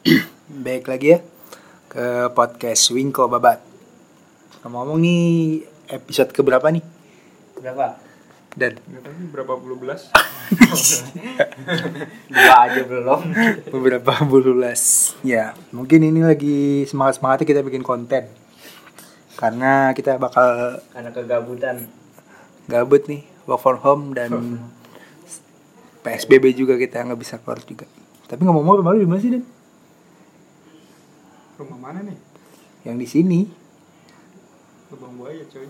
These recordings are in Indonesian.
Baik lagi ya ke podcast Wingko Babat. Ngomong-ngomong nih episode keberapa nih? Berapa? Dan berapa puluh belas Dua aja belum. beberapa belas. Ya, mungkin ini lagi semangat-semangatnya kita bikin konten. Karena kita bakal Karena kegabutan. gabut nih, work from home dan PSBB juga kita nggak bisa keluar juga. Tapi ngomong-ngomong rumah lu di mana sih, Dan? Rumah mana nih? Yang di sini. Lubang buaya coy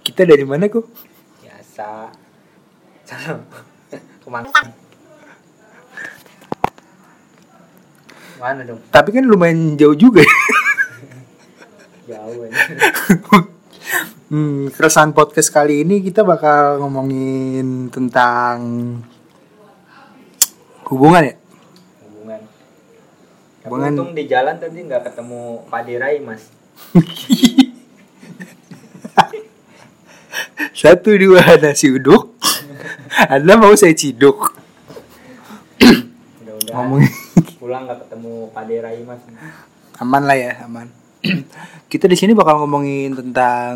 Kita dari mana kok? Biasa. Ke mana? Mana dong? Tapi kan lumayan jauh juga ya. Jauh ya. Hmm, keresahan podcast kali ini kita bakal ngomongin tentang hubungan ya. Tapi untung di jalan tadi nggak ketemu Pak Dirai mas. Satu dua nasi uduk. Anda mau saya ciduk. Mudah-mudahan Ngomongin pulang nggak ketemu Pak Dirai mas. aman lah ya, aman. kita di sini bakal ngomongin tentang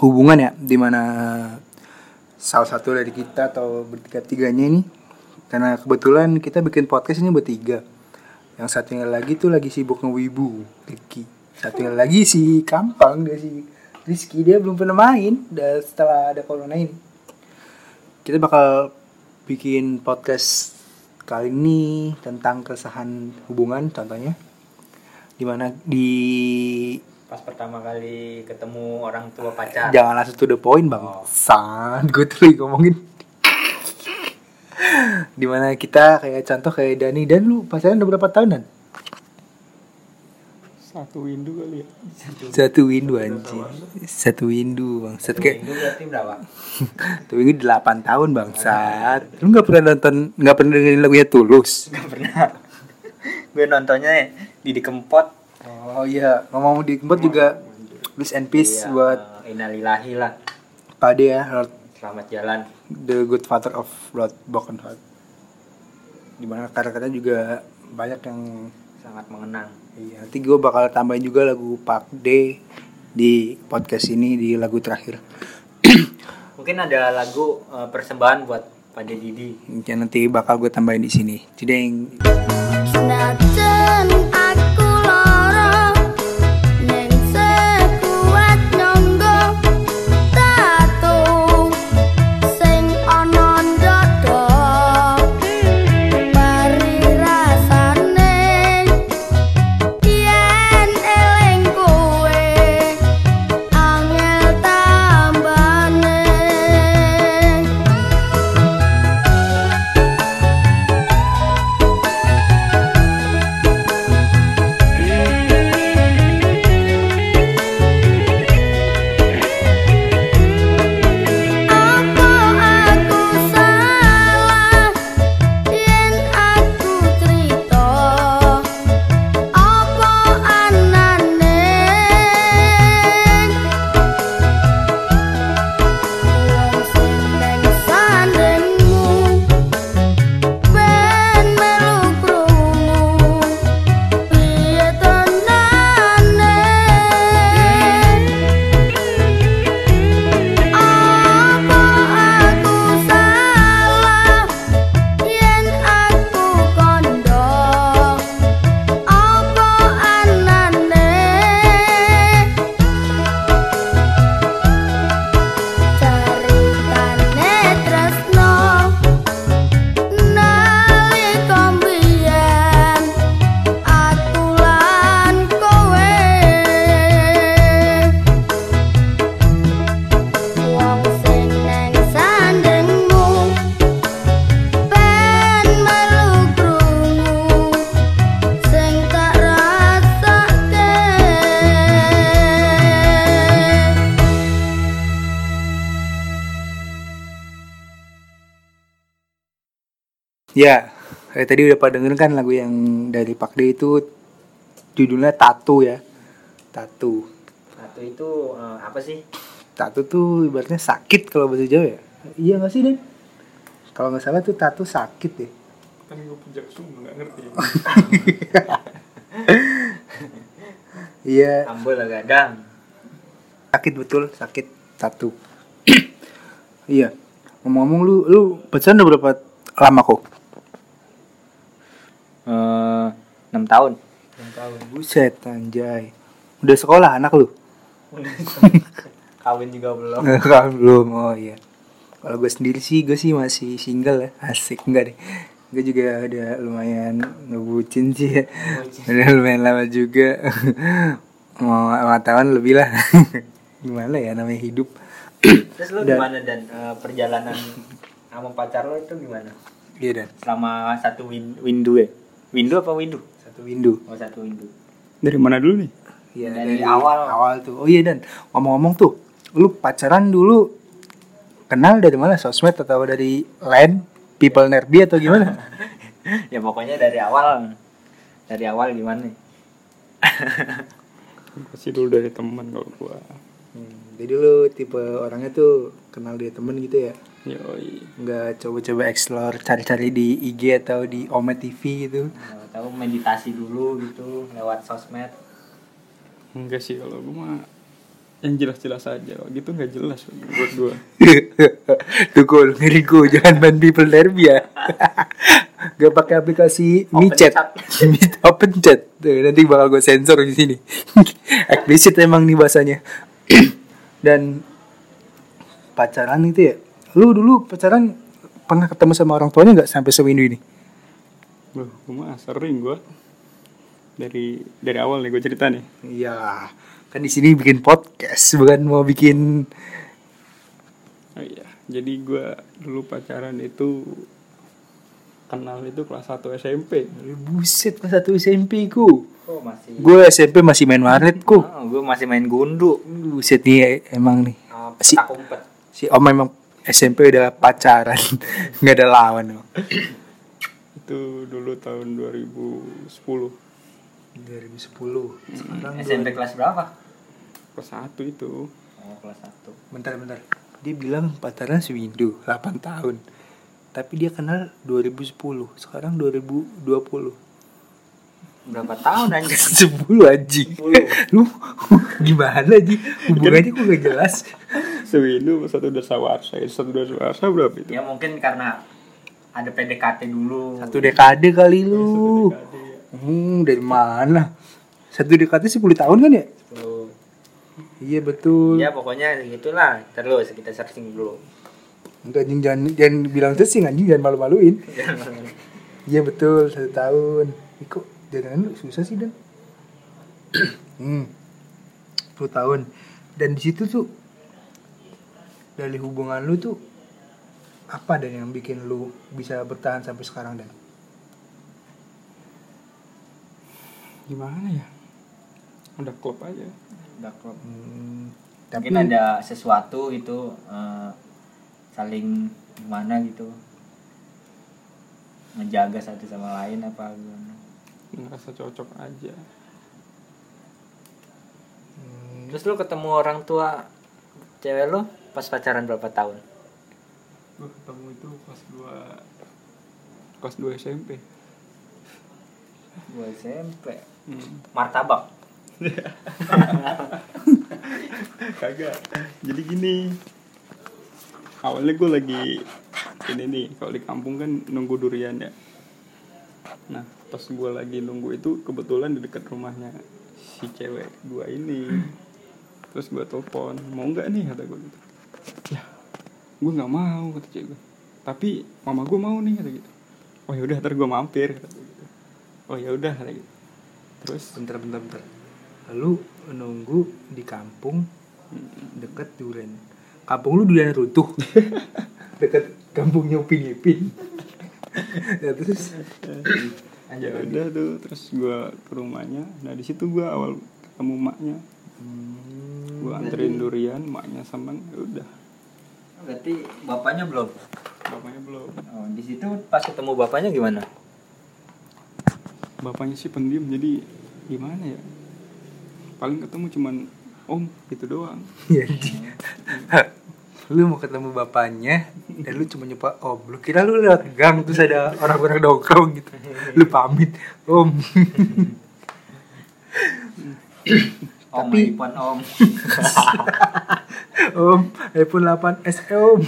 hubungan ya, di mana salah satu dari kita atau bertiga tiganya ini karena kebetulan kita bikin podcast ini bertiga yang satunya lagi tuh lagi sibuk ngewibu Ricky. Satunya lagi si Kampang dia si Rizky dia belum pernah main. Udah setelah ada corona ini. Kita bakal bikin podcast kali ini tentang keresahan hubungan contohnya. Di mana di Pas pertama kali ketemu orang tua pacar. jangan langsung to the point bang Oh. sangat gue tuh ngomongin di mana kita kayak contoh kayak Dani. Dan lu pacaran udah berapa tahunan? Satu windu kali ya. Satu windu anjing. Satu windu bang. Set kayak Minggu berarti berapa? satu windu delapan tahun bang. Saat lu nggak pernah nonton nggak pernah dengerin lagunya tulus? Gak pernah. Gue nontonnya Didi Kempot. oh iya. Ngomong di tempat juga peace and peace Iya, buat eh, Innalillahi lah. Pade ya Lord Selamat jalan. the good father of blood broken heart di mana karya-karyanya juga banyak yang Sangat mengenang. iya nanti gue bakal tambahin juga lagu Park Day di podcast ini di lagu terakhir Mungkin ada lagu eh, persembahan buat Pak Didi. yang nanti bakal gue tambahin di sini Cideng kayak tadi udah pada denger kan lagu yang dari Pak Day itu judulnya Tattoo ya Tattoo Satu itu eh, apa sih? Tattoo tuh ibaratnya sakit kalau bahasa Jawa ya iya gak sih Den kalau nggak salah tuh tattoo sakit deh kan gue pejak sumber nggak ngerti Iya, Ambul lah gadang. sakit betul, sakit satu. iya. Ngomong-ngomong lu lu pacaran udah berapa lama kok? Eh, enam tahun. tahun. Buset anjay. Udah sekolah anak lu? Kawin juga belum. Kan belum. Oh iya. Kalau gue sendiri sih gue sih masih single ya. Asik enggak deh. Gue juga udah lumayan ngebucin sih ya. Udah lumayan lama juga. Mau lima tahun lebih lah. Gimana ya namanya hidup. Terus lu Dan- gimana dan eh, perjalanan sama pacar lo itu gimana? Iya dan Selama satu win windu ya? Windu apa windu? satu windu. Oh satu windu. dari mana dulu nih Iya Dari awal. awal tuh. Oh iya dan ngomong-ngomong tuh, lu pacaran dulu kenal dari mana? Sosmed atau dari LAN, People Nerdy atau gimana? ya pokoknya dari awal. Dari awal gimana? pasti dulu dari teman kalau gua Hmm, jadi lu tipe orangnya tuh kenal dari temen gitu ya? Yoi Nggak coba-coba explore cari-cari di IG atau di Ome TV gitu? Nggak tahu meditasi dulu gitu lewat sosmed. enggak sih kalau gua mah yang jelas-jelas aja gitu nggak jelas buat gua tuh cool, ngeri gue jangan main People Nerdy ya. Gak pakai aplikasi. Meet Open Chat. Tuh, nanti bakal gue sensor di sini. Eksplisit emang nih bahasanya. Dan pacaran itu ya. Lu dulu pacaran pernah ketemu sama orang tuanya nggak sampai sewindu ini? Loh, gua mah sering gua dari dari awal nih gue cerita nih Iya, kan di sini bikin podcast bukan mau bikin oh iya jadi gua dulu pacaran itu kenal itu kelas 1 SMP buset pas satu SMP ku. Oh masih. Gue SMP masih main warnet ku. Oh, gue masih main gundu. Buset nih emang nih. Uh, Si-. Si Om emang SMP udah pacaran, nggak ada lawan Om. itu dulu tahun 2010 2010. Sekarang SMP kelas berapa? kelas 1 itu Oh kelas 1 Bentar bentar. Dia bilang pacaran sewindu 8 tahun. Tapi dia kenal 2010. Sekarang 2020. Berapa tahun anjir? 10 anjing. Lu gimana sih? Hubungannya kok gak jelas? Sewindu satu udah sawarsa itu satu udah sawarsa berapa itu ya mungkin karena ada PDKT dulu. Satu dekade kali lu. Dekade, ya. Hmm, dari mana? Satu dekade 10 tahun kan ya? Tuh. Iya betul. Ya pokoknya gitulah. Terus kita searching dulu. Enggak anjing jangan jangan bilang sih anjing jangan malu-maluin. Iya betul satu tahun. Ih, kok jangan lu susah sih dan. hmm. 10 tahun. Dan di situ tuh dari hubungan lu tuh apa dan yang bikin lu bisa bertahan sampai sekarang dan? gimana ya udah klub aja Udah klop. Hmm, tapi Mungkin ada sesuatu gitu eh, saling gimana gitu menjaga satu sama lain apa gimana. ngerasa cocok aja Hmm, Terus lu ketemu orang tua cewek lu pas pacaran berapa tahun? gue ketemu itu kelas 2 kelas 2 SMP Gua SMP. hmm. Martabak. kagak jadi gini awalnya gue lagi ini nih kalau di kampung kan nunggu durian ya nah pas gue lagi nunggu itu kebetulan di dekat rumahnya si cewek dua ini terus gue telepon mau nggak nih kata gue gitu ya gue nggak mau kata cewek gue tapi mama gue mau nih kata gitu. Oh ya udah ntar gue mampir kata gitu. Oh ya udah kata gitu. Terus? Bentar bentar bentar. Lalu nunggu di kampung deket duren. Kampung lu duren runtuh. deket kampungnya Upin Ipin. ya terus? Ya udah tuh terus gue ke rumahnya. Nah di situ gue awal ketemu maknya hmm, gue anterin durian maknya sama ya udah. Berarti bapaknya belum. bapaknya belum. Oh, di situ pas ketemu bapaknya gimana? bapaknya sih pendiam jadi gimana ya? Paling ketemu cuman om gitu doang. Ya, di- lu mau ketemu bapaknya dan lu cuma nyoba om. Lu kira lu lewat gang terus ada orang-orang nongkrong gitu. Lu pamit om Om Tapi- iPhone om. om iPhone 8 S om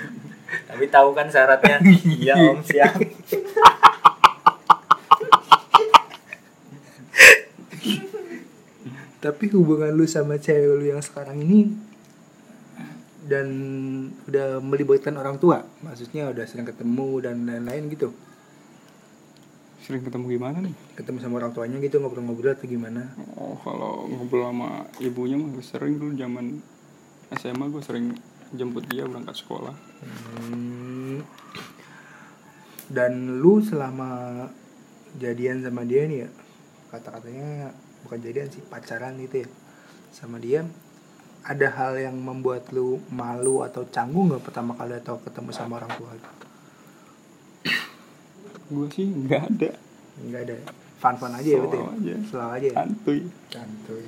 Tapi tahu kan syaratnya? Iya om siap. tapi hubungan lu sama cewek lu yang sekarang ini dan udah melibatkan orang tua maksudnya udah sering ketemu dan lain-lain gitu Sering ketemu gimana nih? ketemu sama orang tuanya gitu ngobrol-ngobrol atau gimana Oh kalau ngobrol sama ibunya mah sering dulu zaman SMA gue sering jemput dia berangkat sekolah. Hmm. dan lu selama jadian sama dia nih ya kata-katanya bukan jadian sih pacaran gitu ya sama dia ada hal yang membuat lu malu atau canggung nggak pertama kali atau ketemu sama orang tua Gue sih nggak ada. nggak ada fun-fun aja ya betul Slow aja. selalu aja ya Santuy. santuy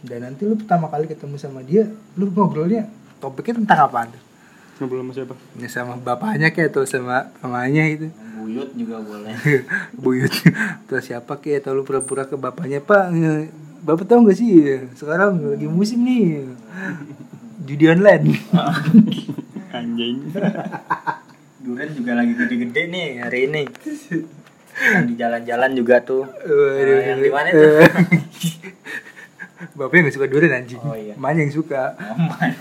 dan nanti lu pertama kali ketemu sama dia lu ngobrolnya topiknya tentang apa Ngobrol sama siapa? ini sama bapaknya kayak atau sama mamanya gitu Buyut juga boleh. buyut atau siapa kayak atau lu pura-pura ke bapaknya pak bapak tahu nggak sih sekarang lagi musim nih judi online Anjing. Duren juga lagi gede-gede nih hari ini. Yang di jalan-jalan juga tuh. Waduh. Nah, yang di mana tuh? bapaknya nggak suka durian anjing Oh, iya. Mamanya yang suka Aman.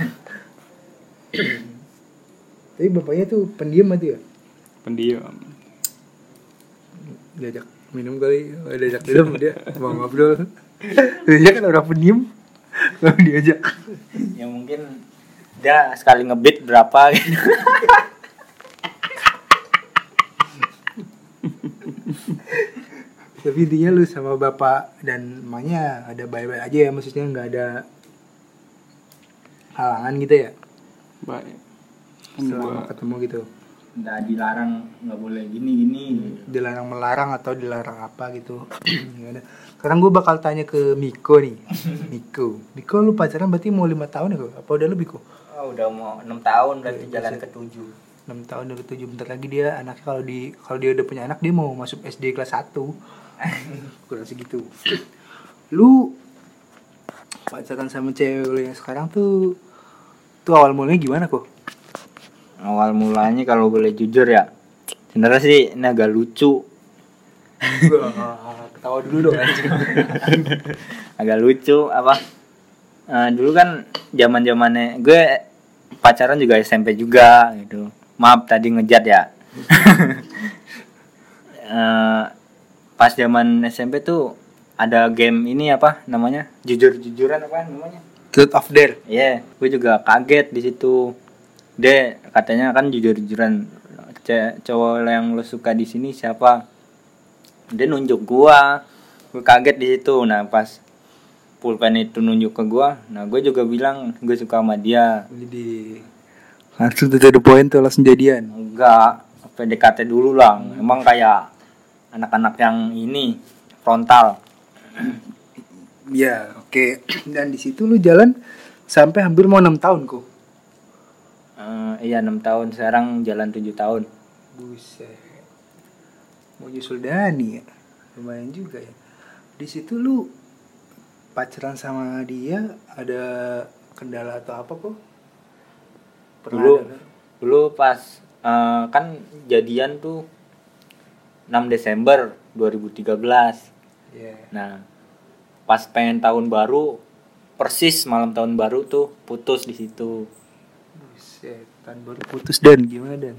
tapi bapaknya tuh pendiam aja ya Pendiam. diajak minum kali oh, diajak minum dia mau ngobrol dia kan orang pendiam kalau diajak ya mungkin dia sekali ngebit berapa gitu. tapi intinya lu sama bapak dan emaknya ada baik-baik aja ya maksudnya nggak ada halangan gitu ya? Baik. Kan selama gua ketemu gitu. Nggak dilarang nggak boleh gini gini. Dilarang melarang atau dilarang apa gitu. Nggak ada. sekarang gue bakal tanya ke Miko nih. Miko Miko lu pacaran berarti mau lima tahun ya kok apa udah lebih kok oh, udah mau enam tahun berarti jalan ke tujuh enam tahun dari tujuh bentar lagi dia anaknya kalau di kalau dia udah punya anak dia mau masuk SD kelas 1 kurang segitu. Lu pacaran sama cewek lu yang sekarang tuh tuh awal mulanya gimana kok? Awal mulanya kalau boleh jujur ya sebenarnya sih ini agak lucu. Ketawa dulu dong agak lucu apa? Eh, dulu kan zaman zamannya gue pacaran juga SMP juga gitu maaf tadi ngejat ya Eh, pas zaman SMP tuh ada game ini apa namanya jujur jujuran apa namanya Truth of Dare Iya, gue juga kaget di situ. Dia katanya kan jujur-jujuran "Ce- cowok yang lo suka di sini siapa? Dia nunjuk gua. Gue kaget di situ. Nah, pas pulpen itu nunjuk ke gua, nah gue juga bilang gue suka sama dia. jadi langsung tuh the point tuh langsung jadian. Enggak, PDKT dulu lah. Emang kayak anak-anak yang ini frontal. ya oke. Dan di situ lu jalan sampai hampir mau enam tahun kok. Eh, iya 6 tahun, sekarang jalan 7 tahun. buset. Mau nyusul Dani ya? Lumayan juga ya. Di situ lu pacaran sama dia ada kendala atau apa kok Pernah dulu ada? dulu pas eh, kan jadian tuh 6 Desember 2013 Iya. nah pas pengen tahun baru persis malam tahun baru tuh putus di situ Buset, tahun baru putus dan gimana dan?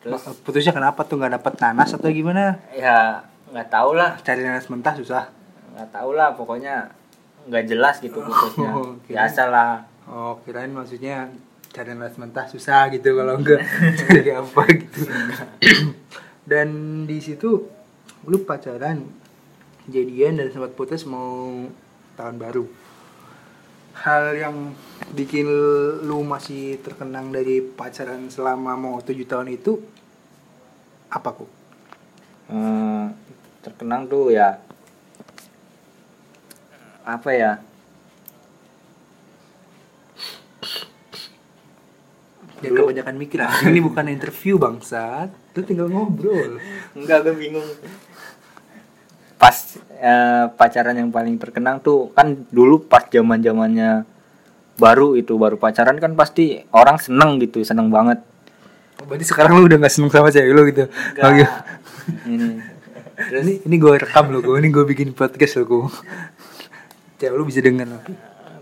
terus Putusnya kenapa tuh nggak dapet nanas atau gimana? ya nggak tahu lah Cari nanas mentah susah. nggak tahu lah pokoknya nggak jelas gitu putusnya Oh, oke. biasa lah Oh kirain maksudnya cari nanas mentah susah gitu kalau enggak cari apa gitu. dan di situ lu pacaran jadian dan sempat putus mau tahun baru. Hal yang bikin lu masih terkenang dari pacaran selama mau tujuh tahun itu apa kok? Eh, terkenang tuh ya apa ya Jangan kebanyakan mikir anjing ini bukan interview bangsat. Lu tinggal ngobrol. Enggak, gue bingung. Pas eh, pacaran yang paling terkenang tuh kan dulu pas zaman zamannya baru itu baru pacaran kan pasti orang seneng gitu, seneng banget. Oh, Berarti sekarang lu udah gak seneng sama cewek lu gitu. Oh, gitu. Ini. Terus Ini ini gue rekam lo, gue ini gue bikin podcast lo, gue. Cewek lu bisa denger lo.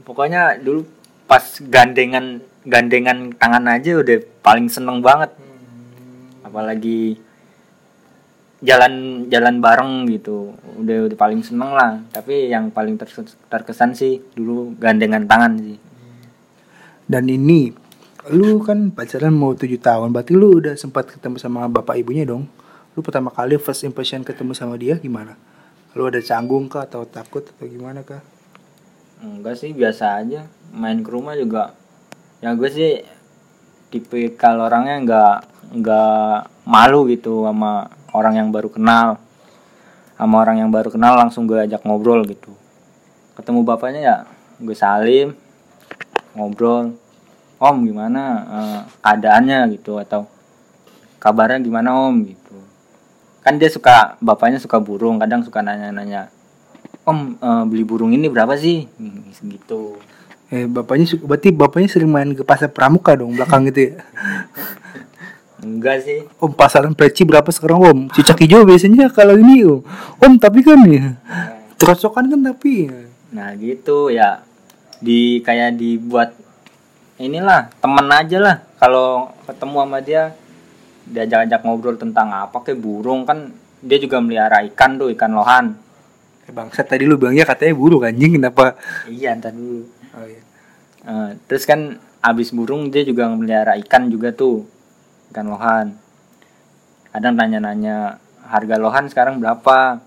pokoknya dulu pas gandengan gandengan tangan aja udah paling seneng banget. Apalagi jalan jalan bareng gitu udah udah paling seneng lah tapi yang paling terkesan, terkesan sih dulu gandengan tangan sih Dan ini lu kan pacaran mau tujuh tahun, berarti lu udah sempat ketemu sama bapak ibunya dong. Lu pertama kali first impression ketemu sama dia gimana? Lu ada canggung kah atau takut atau gimana kah? Enggak sih biasa aja. Main ke rumah juga. Ya gue sih tipe kalau orangnya nggak nggak malu gitu sama orang yang baru kenal. Sama orang yang baru kenal langsung gue ajak ngobrol gitu. Ketemu bapaknya ya gue salim ngobrol. Om gimana eh, keadaannya gitu atau kabarnya gimana om gitu. Kan dia suka bapaknya suka burung kadang suka nanya-nanya om eh, beli burung ini berapa sih Hmm, gitu Eh bapaknya berarti bapaknya sering main ke pasar pramuka dong belakang gitu ya. enggak sih Om pasaran preci berapa sekarang om? Cicak hijau biasanya kalau ini om. Om tapi kan ya. Terocokan kan tapi. nah gitu ya di kayak dibuat inilah temen aja lah kalau ketemu sama dia diajak-ajak ngobrol tentang apa kayak burung kan dia juga melihara ikan tuh ikan lohan bangsat tadi lu bilangnya katanya burung anjing kenapa? iya ntar dulu Oh, iya. Eh, terus kan abis burung dia juga melihara ikan juga tuh ikan lohan kadang nanya-nanya harga lohan sekarang berapa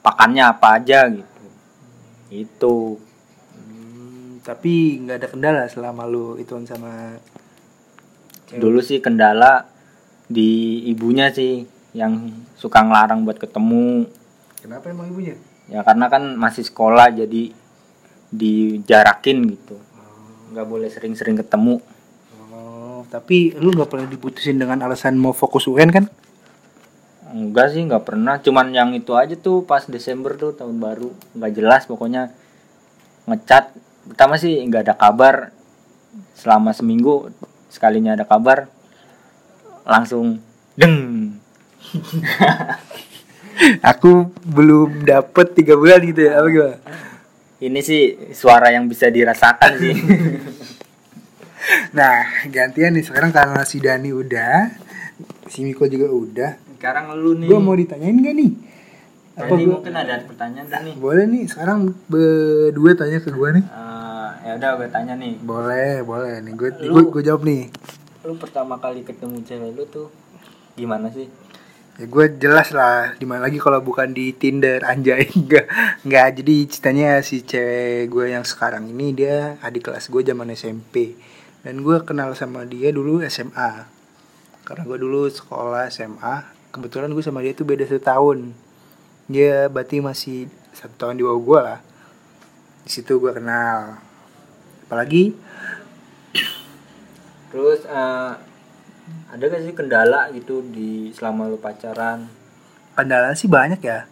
pakannya apa aja gitu itu Hmm, tapi nggak ada kendala selama lu itu sama cewek. dulu sih kendala di ibunya sih yang suka ngelarang buat ketemu Kenapa emang ibunya? Ya karena kan masih sekolah jadi dijarakin gitu. Nggak boleh sering-sering ketemu. Oh, tapi lu nggak pernah diputusin dengan alasan mau fokus UN kan? enggak sih nggak pernah. Cuman yang itu aja tuh pas Desember tuh tahun baru. Nggak jelas pokoknya ngecat. Pertama sih nggak ada kabar. Selama seminggu sekalinya ada kabar langsung deng Aku belum dapet tiga bulan gitu ya, apa gimana? ini sih suara yang bisa dirasakan sih Nah, gantian nih sekarang karena si Dani udah, si Miko juga udah. sekarang lu nih Gue mau ditanyain gak nih? Apa gua- mungkin ada pertanyaan tuh nih Boleh nih, sekarang berdua tanya ke gue nih. Eh, ya udah gue tanya nih Boleh, boleh nih. Gue Lu- gue jawab nih. lu pertama kali ketemu cewek lu tuh gimana sih Ya gue jelas lah, di mana lagi kalau bukan di Tinder anjay. Enggak enggak jadi ceritanya si cewek gue yang sekarang ini dia adik kelas gue zaman SMP dan gue kenal sama dia dulu SMA karena gue dulu sekolah SMA kebetulan gue sama dia tuh beda satu tahun. Dia berarti masih satu tahun di bawah gue lah. Di situ gue kenal. Apalagi terus eh, ada gak sih kendala gitu di selama lu pacaran? Kendala sih banyak ya.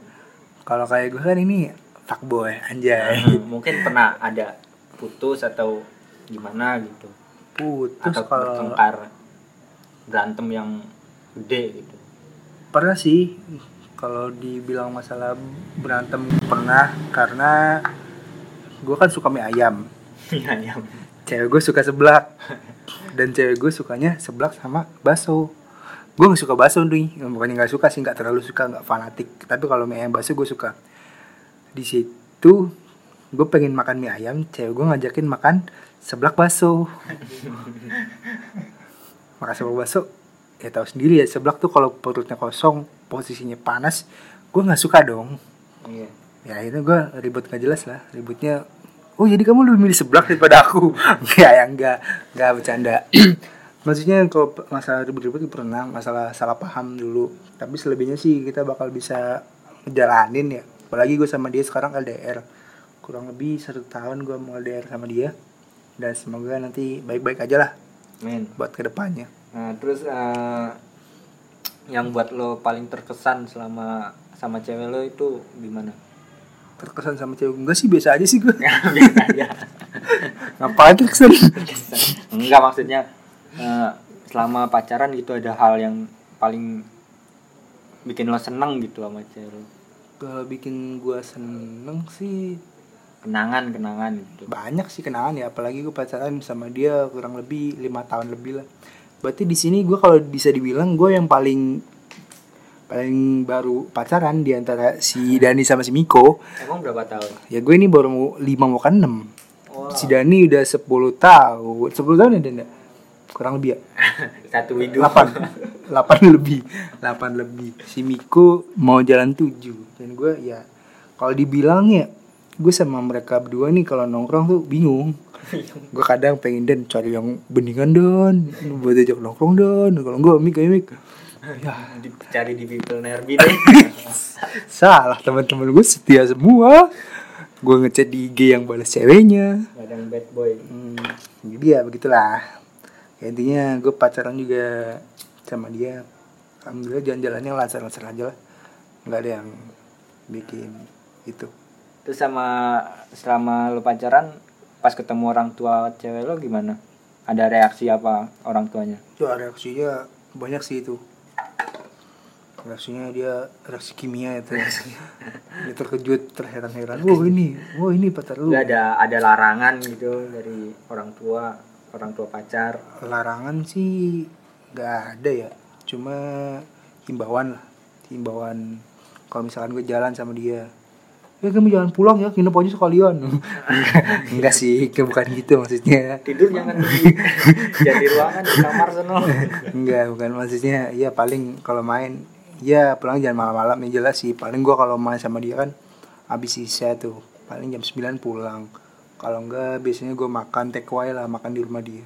Kalau kayak gue kan ini fuckboy anjay. Hmm, mungkin pernah ada putus atau gimana gitu. Putus atau kalau bertengkar berantem yang gede gitu. Pernah sih. Kalau dibilang masalah berantem pernah. Karena gue kan suka mie ayam. Iya, iya. cewek gue suka seblak dan cewek gue sukanya seblak sama bakso. Gue nggak suka bakso nih bukannya nggak suka sih nggak terlalu suka nggak fanatik. Tapi kalau mie ayam bakso gue suka. Di situ gue pengen makan mie ayam cewek gue ngajakin makan seblak bakso. Makan seblak bakso ya tahu sendiri ya seblak tuh kalau perutnya kosong posisinya panas gue nggak suka dong. Iya. Ya akhirnya gue ribut gak jelas lah ributnya oh jadi kamu lebih milih seblak daripada aku? Enggak ya enggak. Enggak bercanda. Maksudnya kalau masalah ribut-ribut itu pernah masalah salah paham dulu. Tapi selebihnya sih kita bakal bisa ngejalanin ya. Apalagi gue sama dia sekarang LDR kurang lebih satu tahun gue mau LDR sama dia. Dan semoga nanti baik-baik aja lah men buat ke depannya. Nah terus eh, yang buat lo paling terkesan selama sama cewek lo itu gimana terkesan sama cewek. Enggak sih biasa aja sih gue Biasa aja. ngapain terkesan? Enggak maksudnya eh, selama pacaran gitu ada hal yang paling bikin lo seneng gitu sama cewek kalau bikin gue seneng sih kenangan kenangan gitu. banyak sih kenangan ya. Apalagi gue pacaran sama dia kurang lebih lima tahun lebih lah. Berarti di sini gue kalau bisa dibilang gue yang paling paling baru pacaran di antara si Dani sama si Miko. Emang berapa tahun? Ya gue ini baru mau lima mau kan enam. Wow. si Dani udah 10 tahun. 10 tahun ya Dan ya? kurang lebih ya? Satu hidup. 8 8 lebih. 8 lebih. Si Miko mau jalan 7 dan gue ya kalau dibilang ya gue sama mereka berdua nih kalau nongkrong tuh bingung. Gue kadang pengen dan cari yang beningan don. Buat ajak nongkrong don. Kalau gue mik mik ya cari di people nerbi deh. Salah teman-teman gue setia semua. Gue ngechat di IG yang balas ceweknya. Kadang bad boy. Hmm, jadi ya begitulah. Ya, intinya gue pacaran juga sama dia. Alhamdulillah jalan-jalannya lancar-lancar aja lah. Nggak ada yang bikin itu. Terus sama selama lo pacaran pas ketemu orang tua cewek lo gimana? Ada reaksi apa orang tuanya? Ya reaksinya banyak sih itu reaksinya dia reaksi kimia itu dia terkejut terheran-heran. Wah ini wah ini pacar lu. Ada ada larangan gitu dari orang tua orang tua pacar. Larangan sih nggak ada ya. Cuma himbauan lah himbauan. Kalau misalkan gue jalan sama dia ya kamu jangan pulang ya nginep aja sekalian. Enggak sih kayak bukan gitu maksudnya. Tidur jangan di jadi ruangan di kamar sono enggak bukan. Maksudnya ya paling kalau main ya pulang jangan malam-malam ya jelas sih. Paling gua kalau main sama dia kan habis sisa tuh paling jam 9 pulang. Kalau enggak biasanya gue makan take away lah makan di rumah dia.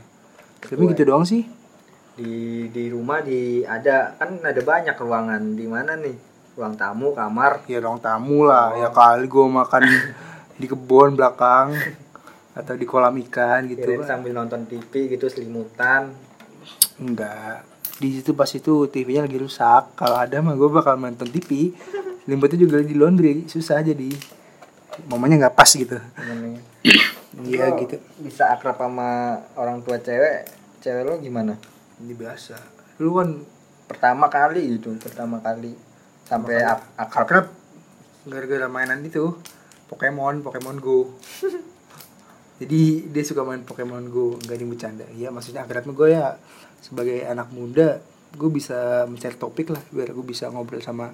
Tapi gitu doang sih. Di di rumah di ada kan ada banyak ruangan. Di mana nih? Ruang tamu kamar. Ya ruang tamu lah. Ya kali gue makan di kebun belakang atau di kolam ikan gitu lah. sambil nonton TV gitu selimutan. Enggak di situ pas itu TV-nya lagi rusak. Kalau ada mah gue bakal nonton TV limbutnya juga di laundry. Susah jadi. Momennya nggak pas gitu. Iya gitu. bisa akrab sama orang tua cewek cewek lo gimana? Ini biasa lu kan pertama kali gitu pertama kali sampai ak- akrab. Akrab. Gara-gara mainan itu. Pokemon Pokemon Go. Jadi dia suka main Pokemon Go. Nggak ini bercanda. Ya maksudnya akrabnya gue ya sebagai anak muda gue bisa mencari topik lah biar gue bisa ngobrol sama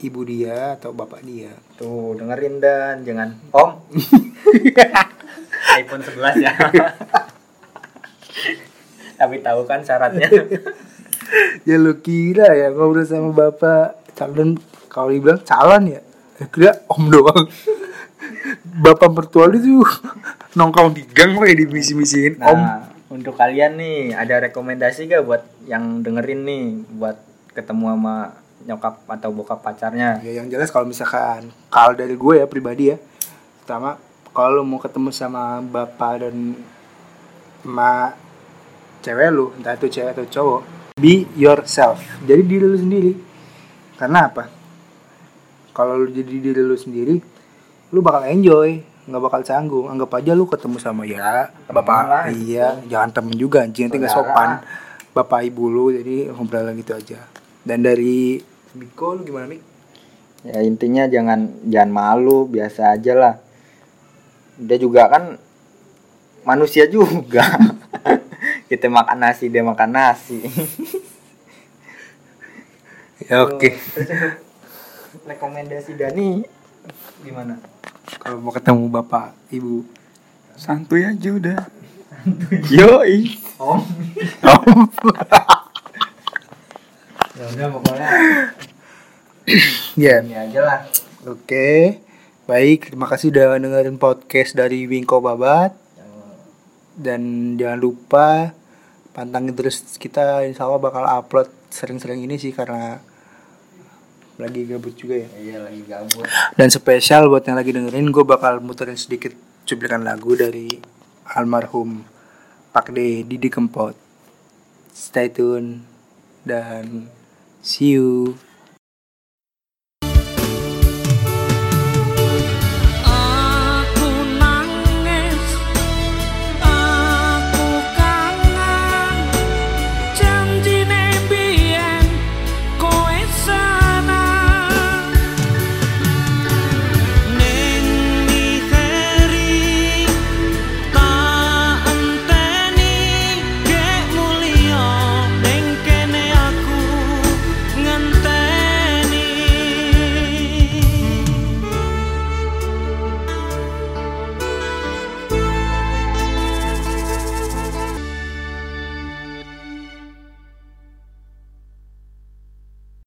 ibu dia atau bapak dia. Tuh dengerin dan. Jangan om. iPhone 11 ya. Tapi tahu kan syaratnya. Ya lu kira ya ngobrol sama bapak. Calon kalau dibilang calon ya. Ya kira om doang. Bapak mertua tuh nongkrong di gang kayak dimisi-misiin om. Nah untuk kalian nih ada rekomendasi gak buat yang dengerin nih buat ketemu sama nyokap atau bokap pacarnya? Ya yang jelas kalau misalkan kalau dari gue ya pribadi ya pertama kalau mau ketemu sama bapak dan emak cewek lu entah itu cewek atau cowok be yourself. Jadi diri lu sendiri. Karena apa? Kalau lu jadi diri lu sendiri lu bakal enjoy nggak bakal canggung. Anggap aja lu ketemu sama ya bapak lah, iya jangan temen juga anjing nanti nggak sopan. Bapak ibu lu jadi ngobrol gitu aja. Dan dari Biko lu gimana Mik? ya intinya jangan jangan malu biasa aja lah. Dia juga kan manusia juga. Kita makan nasi dia makan nasi. Ya oke. Untuk rekomendasi Dani gimana kalau mau ketemu bapak ibu. Santuy aja udah. Yoi. Om. Om. Ya udah pokoknya. Ya. Ini aja lah. Oke. Baik terima kasih udah dengerin podcast dari Wingko Babat. Dan jangan lupa pantangin terus kita insya Allah bakal upload sering-sering ini sih karena lagi gabut juga ya. Iya lagi gabut. Dan spesial buat yang lagi dengerin gue bakal muterin sedikit cuplikan lagu dari almarhum Pak D Didi Kempot. Stay tune dan see you